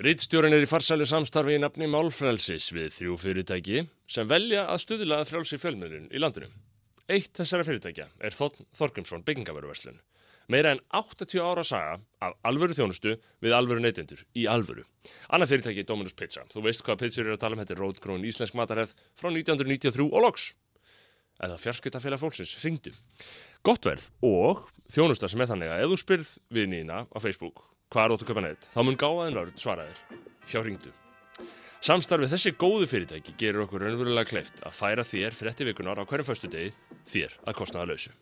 Rittstjórin er í farsælu samstarfi í nafni Málfrelsis við þrjú fyrirtæki sem velja að stuðla að frjálsi fjölmjölun í landinu. Eitt þessara fyrirtækja er Þorn Þorkjumsson byggingavöruverslun. Meira en 80 ára saga af alvöru þjónustu við alvöru neytendur í alvöru. Annað fyrirtæki er Dominus Pizza. Þú veist hvað pizzur eru að tala um, þetta er rótgróin íslensk matarheð frá 1993 og loks. Eða fjarskiptafélag fólksins, ringdu. Gott verð og þjónusta sem er þannig að ef þú spyrð við nýna á Facebook hvað er ótt að köpa neitt, þá mun gáðaðin nörd svaraðir hjá ringdu. Samstarfið þessi góðu fyrirtæki gerur okkur raunverulega kleift að færa þér frétti vikunar á hverjum föstu degi þér að kostnaða lausu.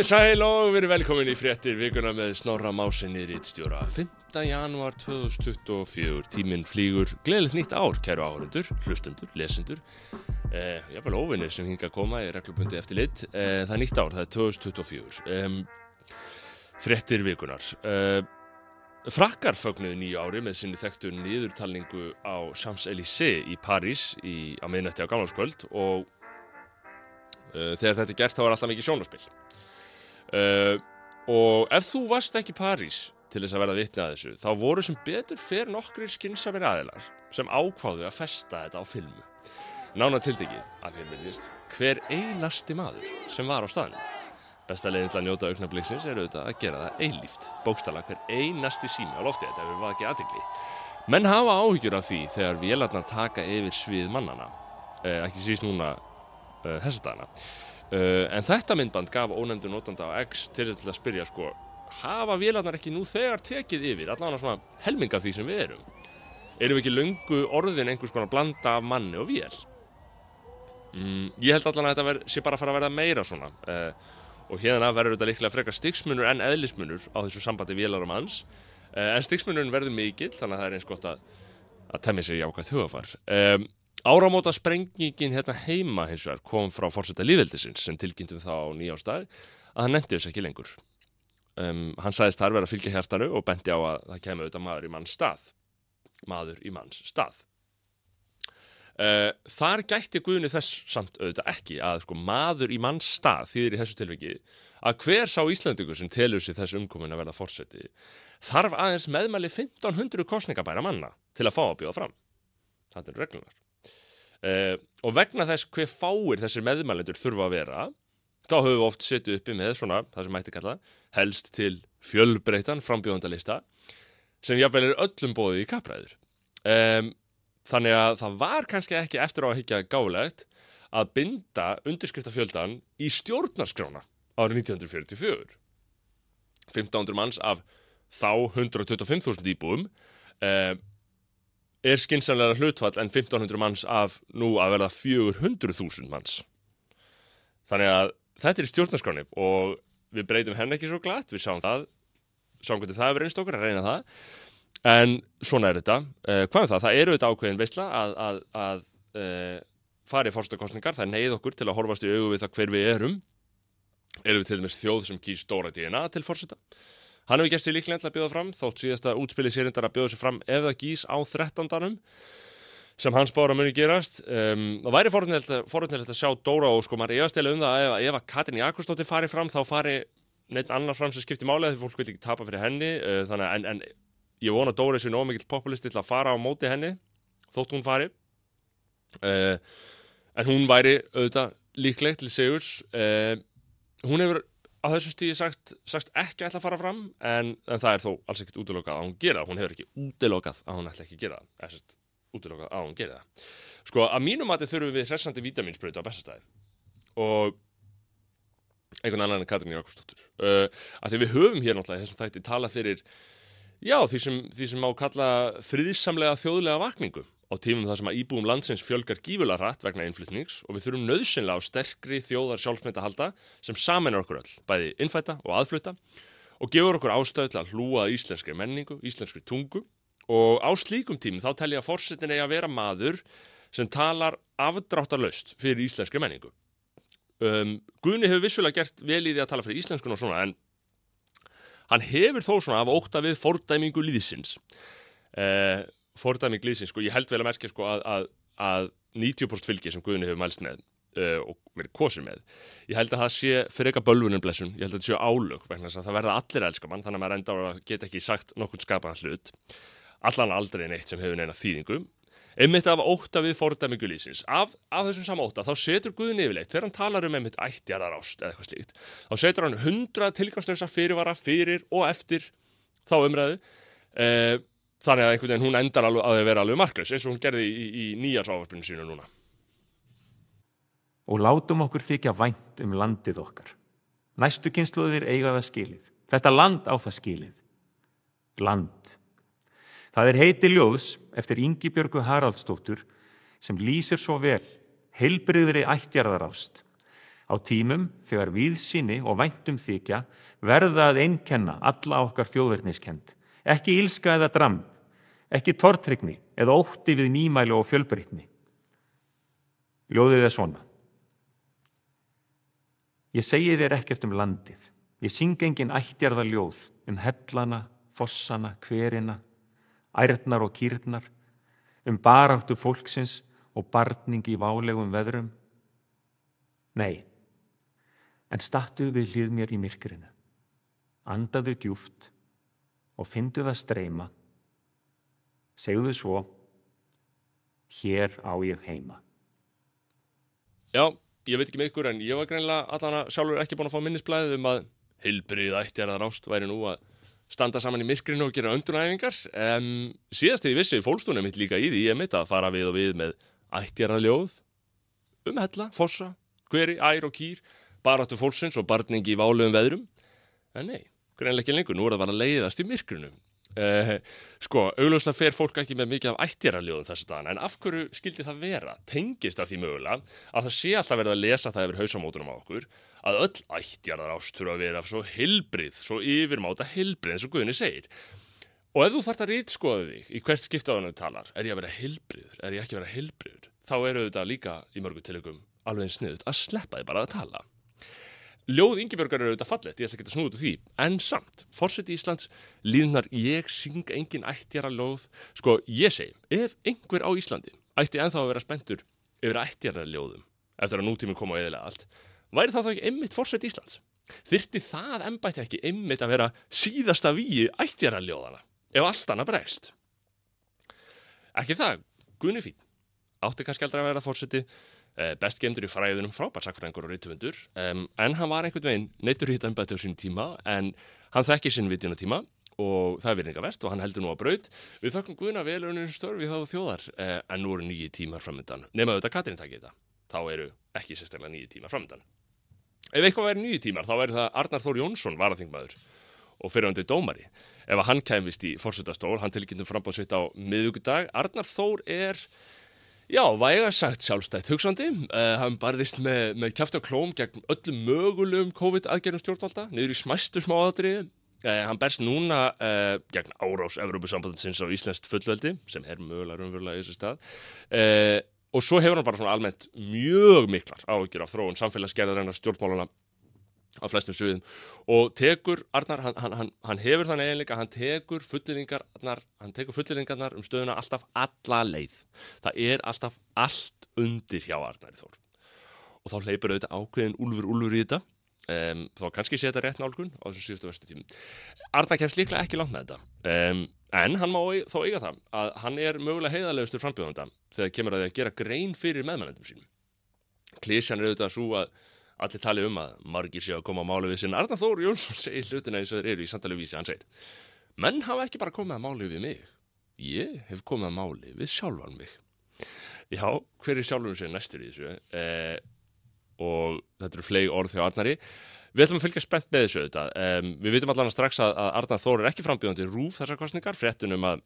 Komið sæl og verið velkomin í fréttir vikuna með Snorra Másinni Rittstjóra. 5. januar 2024, tíminn flýgur, gleðilegt nýtt ár, kæru áhörundur, hlustundur, lesendur, eh, jáfnvel óvinnir sem hinga að koma í reglubundi eftir lit. Eh, það er nýtt ár, það er 2024. Um, fréttir vikunar. Frakkar fögnuðu nýju ári með sinni þekktu nýðurtalningu á Champs-Élysées í París í, á miðnætti á gamlarskvöld og uh, þegar þetta er gert þá er alltaf mikið sjónaspill. Uh, og ef þú varst ekki París til þess að verða vitna að þessu þá voru sem betur fer nokkrir skynnsamir aðilar sem ákváðu að festa þetta á filmu. Nána tildegi að fyrir minnist hver einasti maður sem var á staðinu besta leiðin til að njóta auknabliksins er auðvitað að gera það eilíft. Bókstala hver einasti sími á lofti þetta hefur var ekki aðtegli menn hafa áhyggjur af því þegar vélarnar taka yfir svið mannana eh, ekki síst núna eh, þessa dagana Uh, en þetta myndband gaf ónefndu notanda á X til að spyrja sko hafa vélarnar ekki nú þegar tekið yfir allavega svona helminga því sem við erum? Erum við ekki löngu orðin einhvers konar blanda af manni og vél? Mm, ég held allavega að þetta ver, sé bara að fara að verða meira svona uh, og hérna verður þetta líklega frekar stiksmunur en eðlismunur á þessu sambandi vélar og manns. Uh, en stiksmunurinn verður mikill þannig að það er eins gott að, að temja sér jákvæmt hugafar um, Áramóta sprengingin hérna heima hins vegar kom frá fórseta líðveldisins sem tilkynntum þá á nýjástað að hann nefndi þess ekki lengur. Um, hann sagðist þar verið að fylgja hjartanu og bendi á að það kemur auðvitað maður í manns stað. Maður í manns stað. Uh, þar gætti Guðni þess samt auðvitað ekki að sko, maður í manns stað þýðir í þessu tilviki að hver sá Íslandingur sem telur sér þessu umkomin að verða fórseti þarf aðeins meðmæli 1500 kostningabæra manna til að fá að bjóða fram. Er reglunar. Uh, og vegna þess hver fáir þessir meðmælendur þurfa að vera þá höfum við oft setið uppi með svona það sem mætti kalla helst til fjölbreytan frambjóðandalista sem jáfnvel er öllum bóðið í kapræður um, þannig að það var kannski ekki eftir á að higgja gáulegt að binda undirskriftafjöldan í stjórnarskrána árið 1944 1500 manns af þá 125.000 íbúum um, er skinsanlega hlutfall en 1500 manns af nú að verða 400.000 manns. Þannig að þetta er í stjórnarskráni og við breytum henni ekki svo glatt, við sjáum það, sjáum hvernig það er reynst okkur að reyna það, en svona er þetta. Eh, hvað er það? Það eru þetta ákveðin veistla að, að, að eh, fara í fórstakostningar, það neyð okkur til að horfast í augu við það hver við erum. Erum við til dæmis þjóð sem kýr stóra DNA til fórseta? Hann hefur gert sér líklega til að bjóða fram, þótt síðasta útspili sérindar að bjóða sér fram ef það gís á 13. sem hans bára muni gerast. Um, og væri forutnilegt að sjá Dóra og sko maður efastega um það að ef að Katrin Jakobsdóttir fari fram þá fari neitt annar fram sem skiptir máli því fólk vil ekki tapa fyrir henni. Uh, þannig að en, en ég vona Dóra sé nóg mikill populisti til að fara á móti henni þótt hún fari. Uh, en hún væri auðvitað líklegt til Sigurs. Uh, hún hefur á þessu stíði sagt, sagt ekki ætla að fara fram en, en það er þó alls ekkert útilokað að hún gera hún hefur ekki útilokað að hún ætla ekki að gera sérst útilokað að hún gera það. Sko að mínum að þið þurfum við hressandi vitaminspröyti á bestastæði og einhvern annan en Katrín Jakobsdóttur uh, að því við höfum hér náttúrulega þessum þætti tala fyrir já því sem, því sem má kalla friðsamlega þjóðlega vakningu á tímum þar sem að íbúum landsins fjölgar gífulega hratt vegna innflytnings og við þurfum nöðsynlega á sterkri þjóðar sjálfsmynda halda sem samenar okkur öll, bæði innfætta og aðflutta og gefur okkur ástöð til að hlúa íslenskri menningu, íslenskri tungu og á slíkum tímum þá telja fórsetin eigi að vera maður sem talar afdráttarlaust fyrir íslenskri menningu. Um, Guðni hefur vissulega gert vel í því að tala fyrir íslenskun og svona en hann hefur þó svona af óta við fordæmingu líðsins. Uh, fordæming líðsins, sko, ég held vel að merkja sko að, að, að 90% fylgi sem Guðni hefur mælst með uh, og verið kosið með. Ég held að það sé fyrir eitthvað bölvunum blessun, ég held að það sé álög vegna að það verða allir elskar mann þannig að maður enda á að geta ekki sagt nokkur skapaðan hlut allan aldrei neitt sem hefur neina þýðingu einmitt af óta við fordæmingu lísins af, af þessum sama óta þá setur Guðin yfirleitt þegar hann talar um einmitt ættjarðar ást eða eitthvað slíkt þá setur hann hundra tilgangslösa fyrirvara fyrir og eftir þá umræðu eh, þannig að einhvern veginn hún endar alveg að vera alveg marklaus eins og hún gerði í, í, nýjarsávarpunum sínu núna og látum okkur þykja vænt um landið okkar. Næstu kynsluðir eiga það skilið. Þetta land á það skilið. Land. Það er heiti ljóðs eftir Ingi Björgu Haraldsdóttur sem lýsir svo vel heilbriðri ættjarðarást. Á tímum þegar viðsynni og væntum þykja verða að einnkenna alla okkar þjóðverðniskend. Ekki ílska eða dram, ekki tortrygni eða ótti við nýmælu og fjölbreytni. Ljóðið er svona. Ég segi þér ekkert um landið. Ég syng engin ættjarða ljóð um hellana, fossana, hverina, ærtnar og kýrnar, um baráttu fólksins og barning í válegum veðrum. Nei, en stattu við hlið mér í myrkrinu. Andaðu djúft og fyndu það streyma. Segðu svo, hér á ég heima. Já, ég veit ekki með ykkur en ég var greinlega allan að sjálfur ekki búin að fá minnisblæðið um að heilbrið ættjarðar ást væri nú að standa saman í myrkrinu og gera öndunæfingar. Um, síðast þegar ég vissi fólkstunum mitt líka í því ég mitt að fara við og við með ættjarðarljóð um hella, fossa, hveri, ær og kýr baráttu fólksins og barningi í válegum veðrum. En nei, greinlega ekki lengur, nú er það bara að leiðast í myrkrinu Uh, sko, augljóslega fer fólk ekki með mikið af ættjaraljóðum þessi dagana en af hverju skildi það vera? Tengist af því mögulega að það sé alltaf verið að lesa það yfir hausamótunum á okkur að öll ættjarðar ástur að vera svo hilbrið, svo yfirmáta hilbrið eins og Guðni segir. Og ef þú þart að rítskoða þig í hvert skiptaðunum talar, er ég að vera hilbrið er ég ekki að vera hilbrið þá eru þetta líka í mörgu tilökum alveg sniðut að sleppa þig bara að tala Ljóð Ingeborgar eru auðvitað fallet, ég ætla ekki að snúða út úr því, en samt, fórseti Íslands, líðnar ég syng engin ættjara ljóð, sko ég segi, ef einhver á Íslandi ætti enþá að vera spendur yfir ættjara ljóðum, eftir að nútími koma á eðilega allt, væri það þá ekki einmitt fórseti Íslands? Þyrti það ennbætti ekki einmitt að vera síðasta víi ættjara ljóðana, ef allt annað bregst? Ekki það, Gunni Fín, átti kannski aldrei að vera fórseti, Eh, best gemdur í fræðunum frábært sakfræðingur og rítumundur um, en hann var einhvern veginn neittur hitt ennbætti á sín tíma en hann þekkir sinn vitjuna tíma og það er virðingavert og hann heldur nú að braut. Við þakkum Guðna vel unnum störfi þá þjóðar eh, en nú eru nýji tímar framöndan nema auðvitað Katrin takkið þetta. Þá eru ekki sérstaklega nýji tímar framöndan ef eitthvað væri nýji tímar þá væri það Arnar Þór Jónsson varaþingmaður og fyriröndi dómari. Ef hann kemist í fórsöldastól hann tilkynntum frambáð sitt á miðugudag Arnar Þór er Já, væga sagt sjálfstætt hugsandi. Uh, hann barðist með, með kæft og klóm gegn öllum mögulegum COVID-aðgerðum stjórnvalda, niður í smæstu smáatriði. Uh, hann berst núna uh, gegn árás Evrópusambandinsins á Íslandst fullveldi, sem er mögulega raunverulega í þessu stað. Og svo hefur hann bara svona almennt mjög miklar áhyggjur af þróun samfélagsgerðarinnar stjórnmálana á flestum suðum og tekur Arnar, hann, hann, hann hefur þannig eiginleika hann tekur fulleringarnar um stöðuna alltaf alla leið, það er alltaf allt undir hjá Arnar Þór. Og þá hleypur auðvitað ákveðin úlfur úlfur í þetta. Um, þá kannski sé þetta rétt nálgun á þessum síðustu vestu tímum. Arnar kemst líklega ekki langt með þetta. Um, en hann má þó eiga það að hann er mögulega heiðarlegustur frambjöðanda þegar kemur að því að gera grein fyrir meðmennendum sínum. Klísjan er auðvitað svo að allir tali um að margir séu að koma að málu við sinna. Arna Þór Jónsson segir hlutina eins og þeir eru í samtali vísi, hann segir menn hafa ekki bara komið að máli við mig. Ég hef komið að máli við sjálfan mig. Já, hver er sjálfum sér næstur í þessu eh, og þetta eru flegi orð hjá Arnari. Við ætlum að fylgja spennt með þessu um, við vitum allan að strax að, að Arnar Þór er ekki frambíðandi rúf þessar kostningar, fréttunum að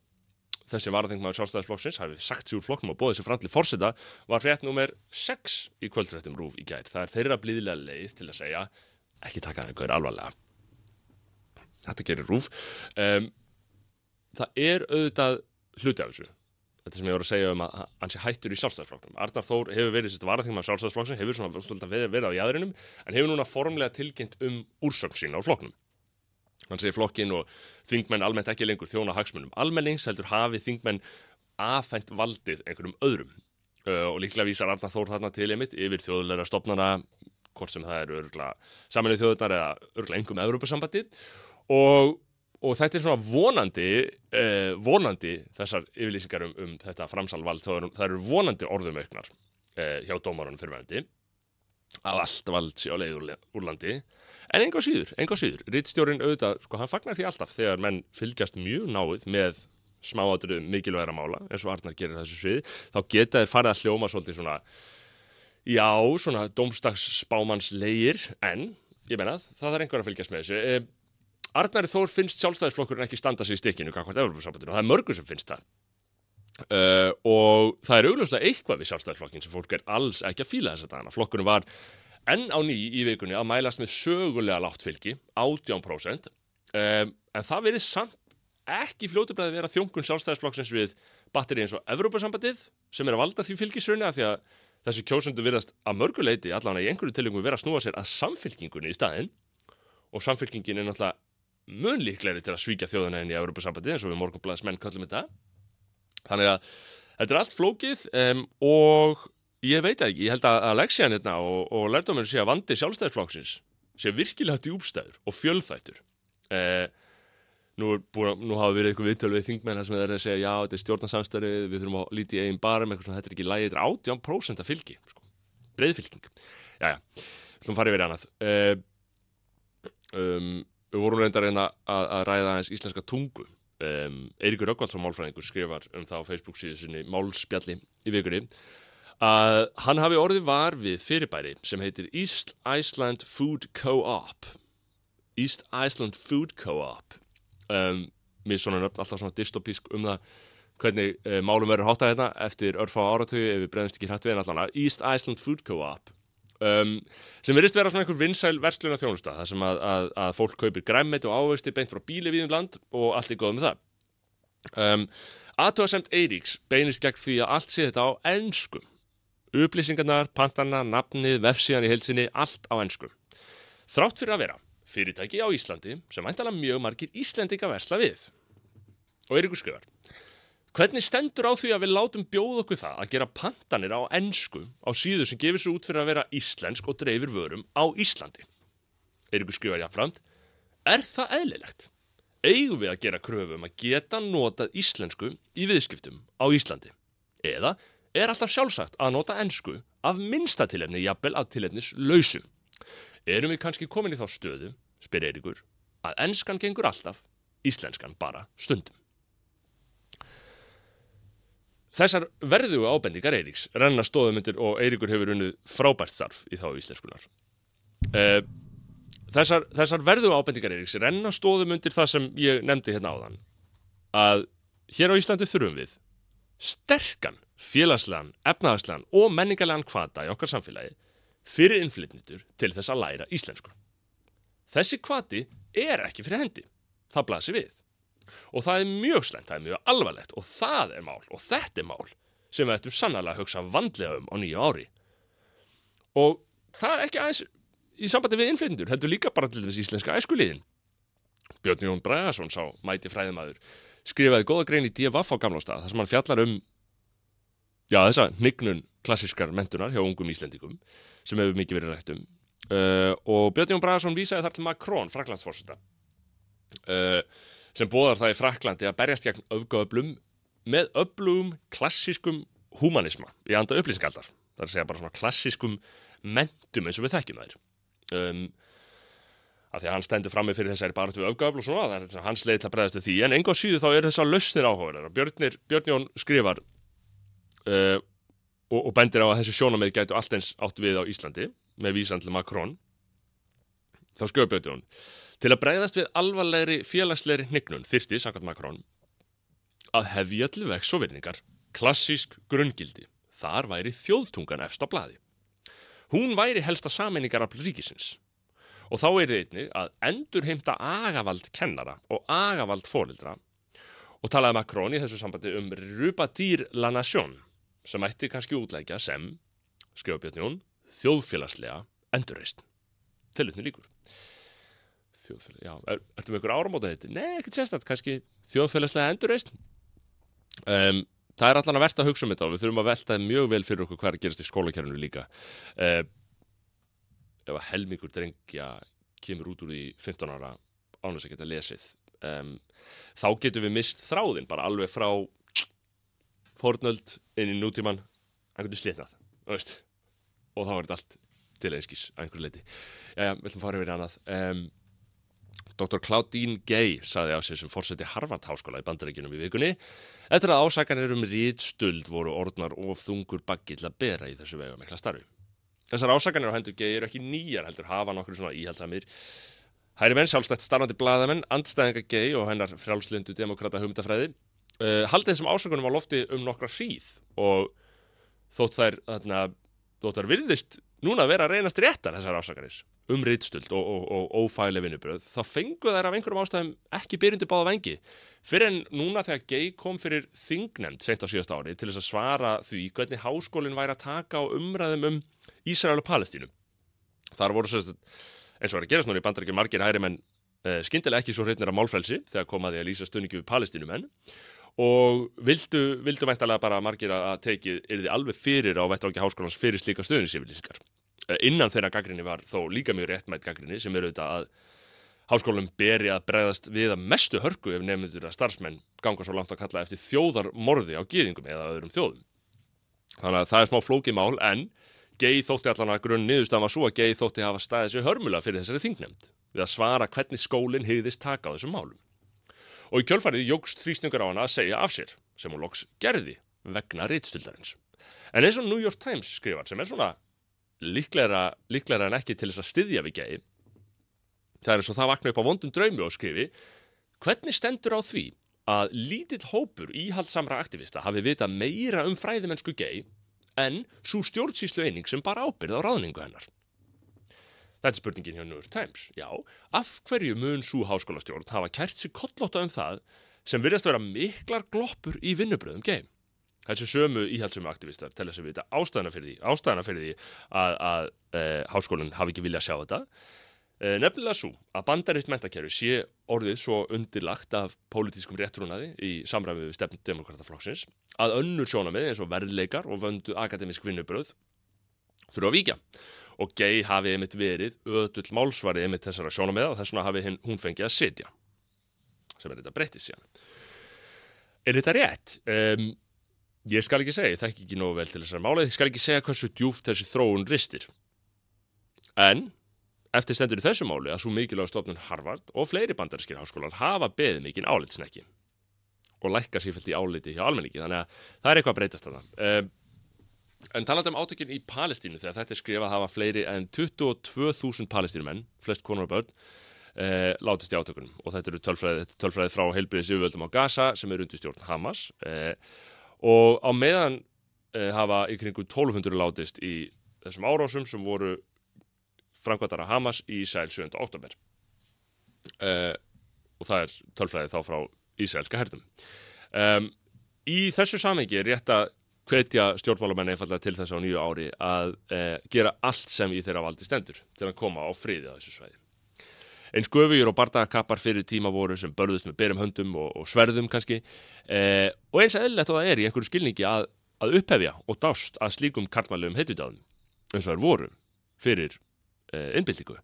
þessi varaþingmaður sjálfstæðisflokksins hafi sagt sér úr flokknum og bóðið sér fram til fórseta var frétt nummer 6 í kvöldfréttum Rúf í gær. Það er þeirra blíðilega leið til að segja ekki taka það einhverjir alvarlega. Þetta gerir Rúf. Um, það er auðvitað hluti af þessu þetta sem ég voru að segja um að hann sé hættur í sjálfstæðsflokknum. Arnar Þór hefur verið sérst varaþingum af sjálfstæðsflokksins, hefur svona verið, á jæðrinum, en hefur núna formlega tilkynnt um úrsögn sín á flokknum. Hann segir flokkin og þingmenn almennt ekki lengur þjóna hagsmunum. Almennings heldur hafi þingmenn afhengt valdið einhverjum öðrum uh, og líklega vísar Arnar Þór þarna til einmitt yfir þjóðulegra stopnana, hvort sem það eru örgla saminuð þjóðunar eða örgla engum Evrópusambandi og og þetta er svona vonandi eh, vonandi þessar yfirlýsingar um, um þetta framsalvald, það eru vonandi orðum auknar eh, hjá dómarunum fyrirvændi að allt vald sé á leið úr, úr landi. En enga síður, enga síður Rittstjórin auðvitað, sko hann fagnar því alltaf þegar menn fylgjast mjög náið með smáatriðu mikilvægra mála eins og Arnar gerir þessu svið, þá geta þeir farið að hljóma svolítið svona já, svona domstagsspámanslegir en, ég menna, það er einhver að fylgjast með þessu. Eh, Arnari Þór finnst sjálfstæðisflokkurinn ekki standa sig í stikkinu og það er mörgur sem finnst það uh, og það er augljóslega eitthvað við sjálfstæðisflokkin sem fólk er alls ekki að fíla þess að dana. Flokkurinn var enn á ný í vikunni að mælast með sögulega látt fylgi, 18% um, en það verið samt ekki fljótubræði vera þjónkun sjálfstæðisflokksins við batteri eins og Európa-sambandið sem er að valda því fylgisrunni af því að þessi kjósundu virðast að mörguleiti allavega í einhverju tilengum vera að snúa sér að samfylkingunni í staðin og samfylkingin er náttúrulega mun líklegri til að svíkja þjóðuna inn í Europasambandi eins og við morgunblæðismenn kallum þetta þannig að þetta er allt flókið um, og ég veit ekki, ég held að Alexian hérna og, og lærdominu sé að vandi sjálfstæðisflokksins sé virkilega djúbstæður og fjölþættur eh, nú, nú hafa verið eitthvað viðtölu við þingmenn sem er að segja já, þetta er stjórnarsamstæri við þurfum að líti í einn barum þetta er ekki lægið, þetta er 80% af fylgi sko. breiðfylging já, já, þú farum farið verið annað eh, um, Við vorum reynda að að, að ræða eins íslenska tungu. Um, Eiríkur Röggvaldsson málfræðingur skrifar um það á Facebook síðu sinni Málspjalli í vikunni að hann hafi orðið var við fyrirbæri sem heitir East Iceland Food Co-op. East Iceland Food Co-op. Um, Mér svona nöfn alltaf svona dystopísk um það hvernig uh, málum verður hátta hérna eftir örfá áratögu ef við bregðumst ekki hrætt við en allan East Iceland Food Co-op um, sem verðist vera svona einhver vinsæl versluna þjónusta þar sem að, að, að fólk kaupir græmmit og ávegsti beint frá bíli við um land og allt er góð með það. Um, Aðtöðasemt Eiríks beinist gegn því að allt sé þetta á ennskum upplýsingarnar, pantarna, nafnið, vefsíðan í heilsinni, allt á ennskum þrátt fyrir að vera fyrirtæki á Íslandi sem væntalega mjög margir Íslendinga versla við. Og Eiríkur skrifar Hvernig stendur á því að við látum bjóð okkur það að gera pantanir á ennsku á síðu sem gefur svo út fyrir að vera íslensk og dreifir vörum á Íslandi? Eirikur skrifar jáfnframt, er það eðlilegt? Eigum við að gera kröfum um að geta notað íslensku í viðskiptum á Íslandi? Eða er alltaf sjálfsagt að nota ennsku af minsta tilefni jafnvel að tilefnis lausu? Erum við kannski komin í þá stöðu, spyr Eirikur, að ennskan gengur alltaf, íslenskan bara stundum? Þessar verðu ábendingar Eiríks renna stóðumundir og Eiríkur hefur unnið frábært þarf í þá íslenskunar. Uh, þessar, þessar verðu ábendingar Eiríks renna stóðumundir það sem ég nefndi hérna áðan. Að hér á Íslandi þurfum við sterkan, félagslegan, efnahagslegan og menningarlegan kvata í okkar samfélagi fyrir innflytnitur til þess að læra íslensku. Þessi kvati er ekki fyrir hendi. Það blasir við og það er mjög slemt, það er mjög alvarlegt. Og það er mál og þetta er mál sem við ættum sannlega að hugsa vandlega um á nýju ári. Og það er ekki aðeins í sambandi við innflytjendur, heldur líka bara til þess íslenska æskuliðin. Björn Jón Bragarsson sá mæti fræðimæður skrifaði góða grein í D.V.A.F. á gamlástað þar sem hann fjallar um já þessa nignun klassiskar mentunar hjá ungum íslendingum sem hefur mikið verið rætt um. Uh, og Björn Jón Bragarsson vísaði þar til Makrón, Fraklandsforsetta uh, sem bóðar það í Fraklandi að berjast gegn öfgöðblum með öflugum klassískum humanisma í anda upplýsingaldar. Það er að segja bara svona klassískum mentum eins og við þekkjum þær. Um, af því að hann stendur fram með fyrir þessari barðu við öfgöðbl og svona, það er hans leið til að bregðast við því, en enga síðu þá er þessar lausnir áhugaverðar og Björn, Jón skrifar uh, og, og bendir á að þessi sjónamið gætu allt eins átt við á Íslandi með vísandli Makrón þá skjóða Björn Jón Til að breyðast við alvarlegri félagslegri hnignun þyrti, sangat Makrón, að hefja til vex og virningar klassísk grunngildi. Þar væri þjóðtungan efst á bladi. Hún væri helsta sameiningar af ríkisins. Og þá er einni að endurheimta agavald kennara og agavald fórildra og talaði Macron í þessu sambandi um Rubadir la Nation sem ætti kannski útlækja sem, skrifa Björn Jón, þjóðfélagslega endurreist. Tilutni líkur. Þjóðfélag, já, er, ertu með ykkur áramóta þetta? Nei, ekkert sérstætt, kannski þjóðfélagslega endurreist. Um, það er allan að verta að hugsa um þetta og við þurfum að velta mjög vel fyrir okkur hvað er að gerast í skólakerfinu líka. Um, ef að helmingur drengja kemur út úr því 15 ára ánum að geta lesið um, þá getum við mist þráðin bara alveg frá fornöld inn í nútíman einhvern slitnað veist? og þá er þetta allt til einskís einhver leiti Jæja, við ætlum fara yfir í annað um, Dr. Claudine Gay saði á sig sem fórseti Harvard háskóla í bandaríkinum í vikunni eftir að ásakanir um rítstuld voru orðnar of þungur baggi til að bera í þessu vega mikla starfi Þessar ásakanir á hendur Gay eru ekki nýjar heldur hafa nokkur svona íhaldsamir Hæri menn, sjálfstætt starfandi blaðamenn, andstæðinga gei og hennar frjálslindu demokrata hugmyndafræði uh, haldið þessum ásakunum á lofti um nokkra hríð og þótt þær, þarna, þótt þær virðist núna vera að reynast réttar þessar ásakanir um rýtstöld og, og, og ófæli vinnubröð, þá fengu þær af einhverjum ástæðum ekki byrjundi báða vengi fyrir en núna þegar gei kom fyrir þingnemnd sent á síðast ári til þess að svara því hvernig háskólinn væri að taka á umræðum um Ísrael og Palestínu. Þar voru sérst eins og var að gerast núna í bandarækjum margir hæri menn uh, skyndilega ekki svo hreitnir að málfrælsi þegar komaði að lýsa stöningi við palestinumenn og vildu, vildu væntalega bara margir að tekið er þið alveg fyrir á vettráki háskólans fyrir slíka stöðninsifilískar. Uh, innan þeirra gaggrinni var þó líka mjög réttmætt gaggrinni sem eru auðvitað að háskólum beri að bregðast við að mestu hörku ef nefndur að starfsmenn ganga svo langt að kalla eftir þjóðarmorði á gýðingum eða öðrum þjóðum. Þannig að það er smá flókið mál en Gei þótti allan að grunn niðurstafan var svo að Gei þótti hafa staðið sér hörmulega fyrir þessari þingnemnd við að svara hvernig skólinn heiðist taka á þessum málum. Og í kjölfarið jógst þrýstingur á hana að segja af sér sem hún loks gerði vegna reittstöldarins. En eins og New York Times skrifar sem er svona líklæra, en ekki til þess að styðja við Gei það er eins og það vakna upp á vondum draumi og skrifi hvernig stendur á því að lítill hópur íhaldsamra aktivista hafi vita meira um fræðimennsku Gei en svo stjórnsýslu eining sem bara ábyrð á ráðningu hennar. Þetta er spurningin hjá New York Times. Já, af hverju mun svo háskólastjórn hafa kært sér kollóta um það sem virðast vera miklar gloppur í vinnubröðum geim? Þessu sömu íhaldsömu aktivistar telja sér við þetta ástæðana fyrir því, ástæðana fyrir því að, að e, háskólinn hafi ekki viljað sjá þetta. E, nefnilega svo að bandarist mentakerfi sé orðið svo undirlagt af pólitískum réttrúnaði í samræmi við stefn demokrataflokksins að önnur sjónamið eins og verðleikar og vöndu akademisk vinnubröð þurfa að víkja og gei hafi einmitt verið öðull málsvari einmitt þessara sjónamið og þess vegna hafi hún fengið að sitja sem er þetta breyttið síðan Er þetta rétt? Um, ég skal ekki segja, ég þekk ekki nógu vel til þessar málið, ég skal ekki segja hversu djúft þessi þróun ristir. En eftir stendur í þessu máli að svo mikilvæg stofnun Harvard og fleiri bandarískir háskólar hafa beðið mikinn álitsnekki og lækka sífælt í áliti hjá almenningi þannig að það er eitthvað að breytast þarna. Um, en taland um átökinn í Palestínu þegar þetta er skrifað að hafa fleiri en 22.000 palestínumenn flest konur og börn uh, látist í átökunum. Og þetta eru tölfræði, tölfræði frá heilbriðis yfirvöldum á Gaza sem er undir stjórn Hamas uh, og á meðan uh, hafa í kringu 1200 látist í þessum árásum sem voru framkvæmdara Hamas í Ísæl 7. oktober og það er tölfræði þá frá Ísraelska hertum. Um, í þessu samengi er rétt að hvetja stjórnmálamenn einfallega til þess á nýju ári að eh, gera allt sem í þeirra valdi stendur til að koma á friði á þessu svæði. Eins guðvíur og bardagakappar fyrir tíma voru sem börðust með berum höndum og, og sverðum kannski eh, og eins eðlilegt og það er í einhverju skilningi að, að upphefja og dást að slíkum kartmælum heitudáðum eins og er voru fyrir eh, innbyltingu.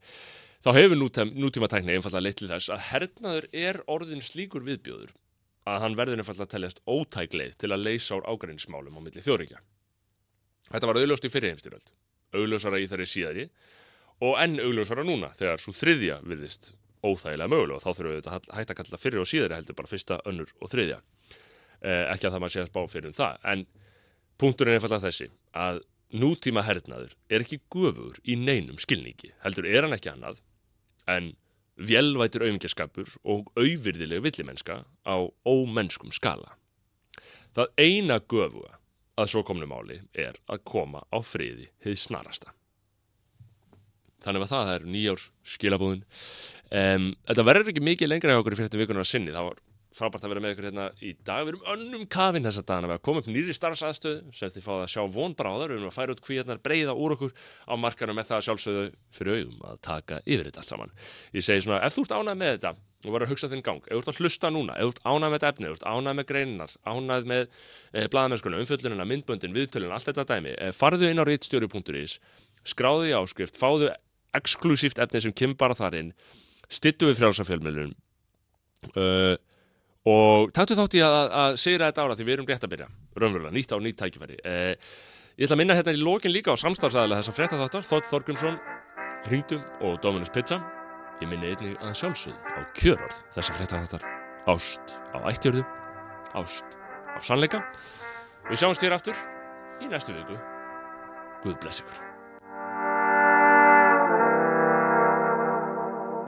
Þá hefur nútíma, nútíma tækni einfallega leitt til þess að hernaður er orðin slíkur viðbjóður að hann verður einfallega að teljast ótækleið til að leysa úr ágrænsmálum á milli þjóðríkja. Þetta var auðljóst í fyrirheimstyröld, auðljósara í þeirri síðari og enn auðljósara núna þegar svo þriðja virðist óþægilega mögulega og þá þurfum við þetta hægt að kalla fyrir og síðari heldur bara fyrsta, önnur og þriðja. Eh, ekki að það maður sé að spá fyrir um það, en punkturinn er einfallega þessi að nútíma hernaður er ekki gufugur í neinum skilningi, heldur er hann ekki annað en vjelvætur auðvingjaskapur og auðvirðileg villimennska á ómennskum skala. Það eina göfuga að svo komnu máli er að koma á friði hið snarasta. Þannig að það er nýjárs skilabúðin. Um, þetta verður ekki mikið lengra hjá okkur í fyrirtum vikunar að sinni. Það var frábært að vera með ykkur hérna í dag við erum önnum kafinn þessa dagana við að koma upp nýri starfsaðstöð sem þið fáið að sjá von bráðar við erum að færa út kvíðarnar breyða úr okkur á markanum með það sjálfsögðu fyrir augum að taka yfir þetta allt saman ég segi svona, ef þú ert ánægð með þetta og verður að hugsa þinn gang, ef þú ert að hlusta núna ef þú ert ánægð með þetta efni, ef þú ert ánægð með greinar ánægð með eh, blaðamennskuna, umfjöllunina myndböndin, viðtölun, allt þetta dæmi eh, farðu inn á reitstjóri.is skráðu í áskrift, fáðu exklusíft efni sem kemur bara þar inn stittu við frjálsafjölmjölun uh, og taktu þátt í að, að segja þetta ára því við erum rétt að byrja, raunverulega, nýtt á nýtt tækifæri. Uh, ég ætla að minna hérna í lokin líka á samstarfsæðilega þessa frétta þáttar Þótt Þorgumsson, Hringdum og Dominus Pizza. Ég minni einnig að sjálfsögð á kjörorð þessa frétta þáttar ást á ættjörðu ást á sannleika. Við sjáumst hér aftur í næstu viku. Guð bless ykkur